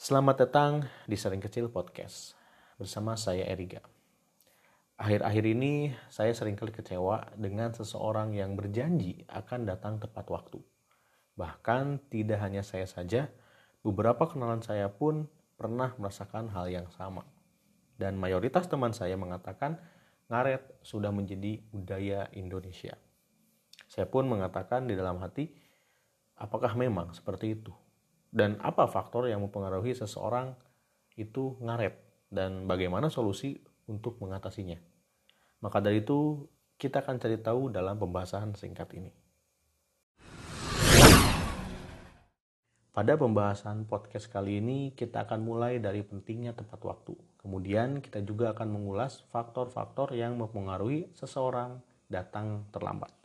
Selamat datang di Sering Kecil Podcast bersama saya Eriga. Akhir-akhir ini saya sering kali kecewa dengan seseorang yang berjanji akan datang tepat waktu. Bahkan tidak hanya saya saja, beberapa kenalan saya pun pernah merasakan hal yang sama. Dan mayoritas teman saya mengatakan ngaret sudah menjadi budaya Indonesia. Saya pun mengatakan di dalam hati, apakah memang seperti itu? Dan apa faktor yang mempengaruhi seseorang itu ngaret? Dan bagaimana solusi untuk mengatasinya? Maka dari itu, kita akan cari tahu dalam pembahasan singkat ini. Pada pembahasan podcast kali ini, kita akan mulai dari pentingnya tepat waktu. Kemudian, kita juga akan mengulas faktor-faktor yang mempengaruhi seseorang datang terlambat.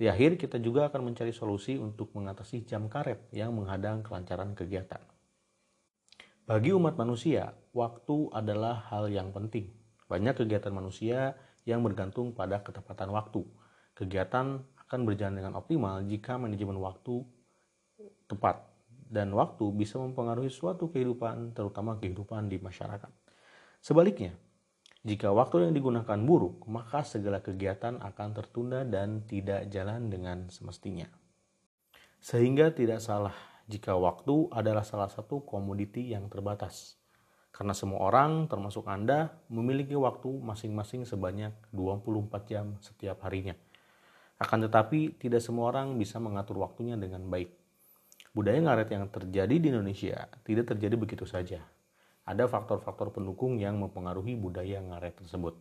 Di akhir, kita juga akan mencari solusi untuk mengatasi jam karet yang menghadang kelancaran kegiatan. Bagi umat manusia, waktu adalah hal yang penting. Banyak kegiatan manusia yang bergantung pada ketepatan waktu. Kegiatan akan berjalan dengan optimal jika manajemen waktu tepat dan waktu bisa mempengaruhi suatu kehidupan, terutama kehidupan di masyarakat. Sebaliknya, jika waktu yang digunakan buruk, maka segala kegiatan akan tertunda dan tidak jalan dengan semestinya. Sehingga tidak salah jika waktu adalah salah satu komoditi yang terbatas. Karena semua orang, termasuk Anda, memiliki waktu masing-masing sebanyak 24 jam setiap harinya. Akan tetapi, tidak semua orang bisa mengatur waktunya dengan baik. Budaya ngaret yang terjadi di Indonesia tidak terjadi begitu saja. Ada faktor-faktor pendukung yang mempengaruhi budaya ngaret tersebut.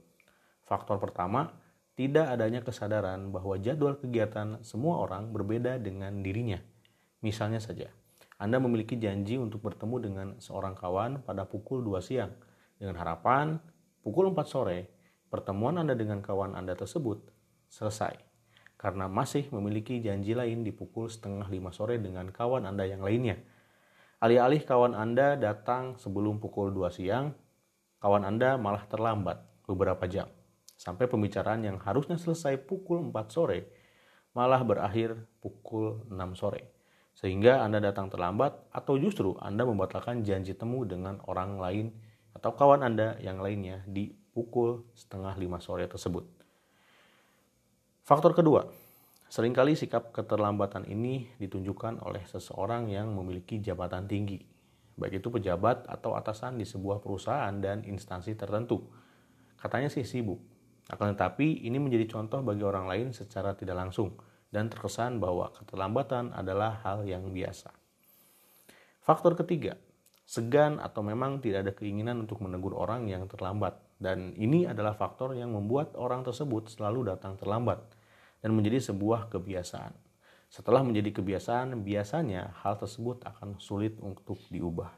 Faktor pertama, tidak adanya kesadaran bahwa jadwal kegiatan semua orang berbeda dengan dirinya. Misalnya saja, Anda memiliki janji untuk bertemu dengan seorang kawan pada pukul 2 siang dengan harapan pukul 4 sore pertemuan Anda dengan kawan Anda tersebut selesai karena masih memiliki janji lain di pukul setengah lima sore dengan kawan Anda yang lainnya. Alih-alih kawan Anda datang sebelum pukul 2 siang, kawan Anda malah terlambat beberapa jam. Sampai pembicaraan yang harusnya selesai pukul 4 sore, malah berakhir pukul 6 sore. Sehingga Anda datang terlambat atau justru Anda membatalkan janji temu dengan orang lain atau kawan Anda yang lainnya di pukul setengah lima sore tersebut. Faktor kedua, sering kali sikap keterlambatan ini ditunjukkan oleh seseorang yang memiliki jabatan tinggi, baik itu pejabat atau atasan di sebuah perusahaan dan instansi tertentu. Katanya sih sibuk, akan tetapi ini menjadi contoh bagi orang lain secara tidak langsung dan terkesan bahwa keterlambatan adalah hal yang biasa. Faktor ketiga, segan atau memang tidak ada keinginan untuk menegur orang yang terlambat dan ini adalah faktor yang membuat orang tersebut selalu datang terlambat dan menjadi sebuah kebiasaan. Setelah menjadi kebiasaan, biasanya hal tersebut akan sulit untuk diubah.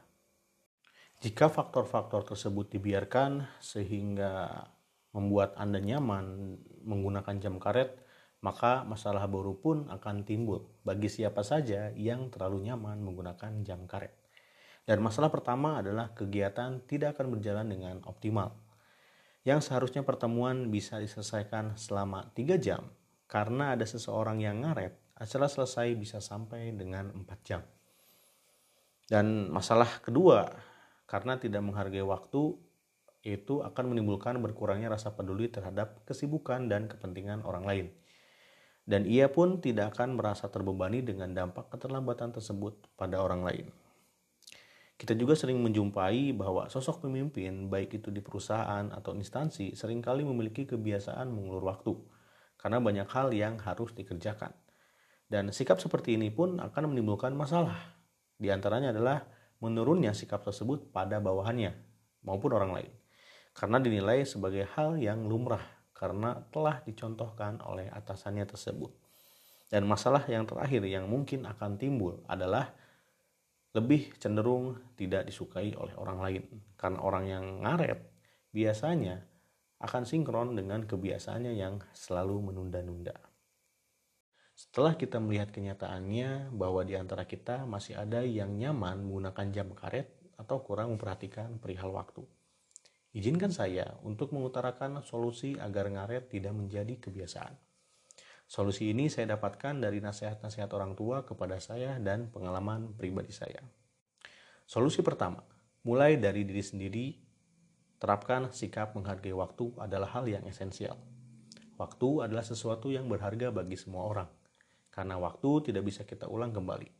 Jika faktor-faktor tersebut dibiarkan sehingga membuat Anda nyaman menggunakan jam karet, maka masalah baru pun akan timbul bagi siapa saja yang terlalu nyaman menggunakan jam karet. Dan masalah pertama adalah kegiatan tidak akan berjalan dengan optimal. Yang seharusnya pertemuan bisa diselesaikan selama 3 jam, karena ada seseorang yang ngaret, acara selesai bisa sampai dengan 4 jam. Dan masalah kedua, karena tidak menghargai waktu, itu akan menimbulkan berkurangnya rasa peduli terhadap kesibukan dan kepentingan orang lain. Dan ia pun tidak akan merasa terbebani dengan dampak keterlambatan tersebut pada orang lain. Kita juga sering menjumpai bahwa sosok pemimpin, baik itu di perusahaan atau instansi, sering kali memiliki kebiasaan mengulur waktu karena banyak hal yang harus dikerjakan. Dan sikap seperti ini pun akan menimbulkan masalah. Di antaranya adalah menurunnya sikap tersebut pada bawahannya maupun orang lain. Karena dinilai sebagai hal yang lumrah karena telah dicontohkan oleh atasannya tersebut. Dan masalah yang terakhir yang mungkin akan timbul adalah lebih cenderung tidak disukai oleh orang lain. Karena orang yang ngaret biasanya akan sinkron dengan kebiasaannya yang selalu menunda-nunda. Setelah kita melihat kenyataannya bahwa di antara kita masih ada yang nyaman menggunakan jam karet atau kurang memperhatikan perihal waktu. Izinkan saya untuk mengutarakan solusi agar ngaret tidak menjadi kebiasaan. Solusi ini saya dapatkan dari nasihat-nasihat orang tua kepada saya dan pengalaman pribadi saya. Solusi pertama, mulai dari diri sendiri, terapkan sikap menghargai waktu adalah hal yang esensial. Waktu adalah sesuatu yang berharga bagi semua orang, karena waktu tidak bisa kita ulang kembali.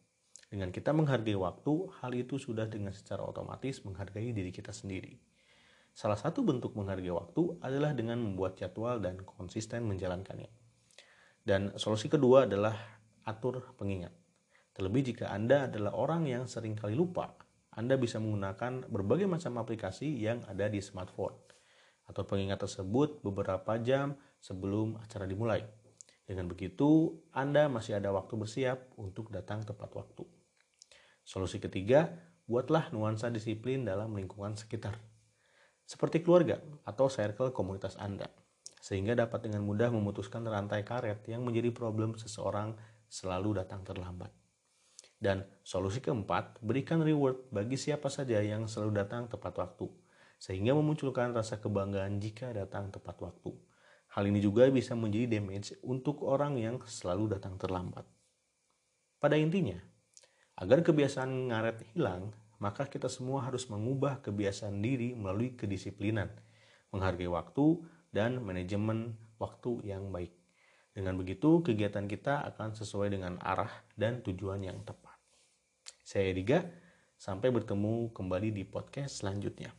Dengan kita menghargai waktu, hal itu sudah dengan secara otomatis menghargai diri kita sendiri. Salah satu bentuk menghargai waktu adalah dengan membuat jadwal dan konsisten menjalankannya. Dan solusi kedua adalah atur pengingat. Terlebih jika Anda adalah orang yang sering kali lupa, Anda bisa menggunakan berbagai macam aplikasi yang ada di smartphone. Atur pengingat tersebut beberapa jam sebelum acara dimulai. Dengan begitu, Anda masih ada waktu bersiap untuk datang tepat waktu. Solusi ketiga, buatlah nuansa disiplin dalam lingkungan sekitar. Seperti keluarga atau circle komunitas Anda, sehingga dapat dengan mudah memutuskan rantai karet yang menjadi problem seseorang selalu datang terlambat. Dan solusi keempat, berikan reward bagi siapa saja yang selalu datang tepat waktu, sehingga memunculkan rasa kebanggaan jika datang tepat waktu. Hal ini juga bisa menjadi damage untuk orang yang selalu datang terlambat. Pada intinya, Agar kebiasaan ngaret hilang, maka kita semua harus mengubah kebiasaan diri melalui kedisiplinan, menghargai waktu, dan manajemen waktu yang baik. Dengan begitu, kegiatan kita akan sesuai dengan arah dan tujuan yang tepat. Saya Ediga, sampai bertemu kembali di podcast selanjutnya.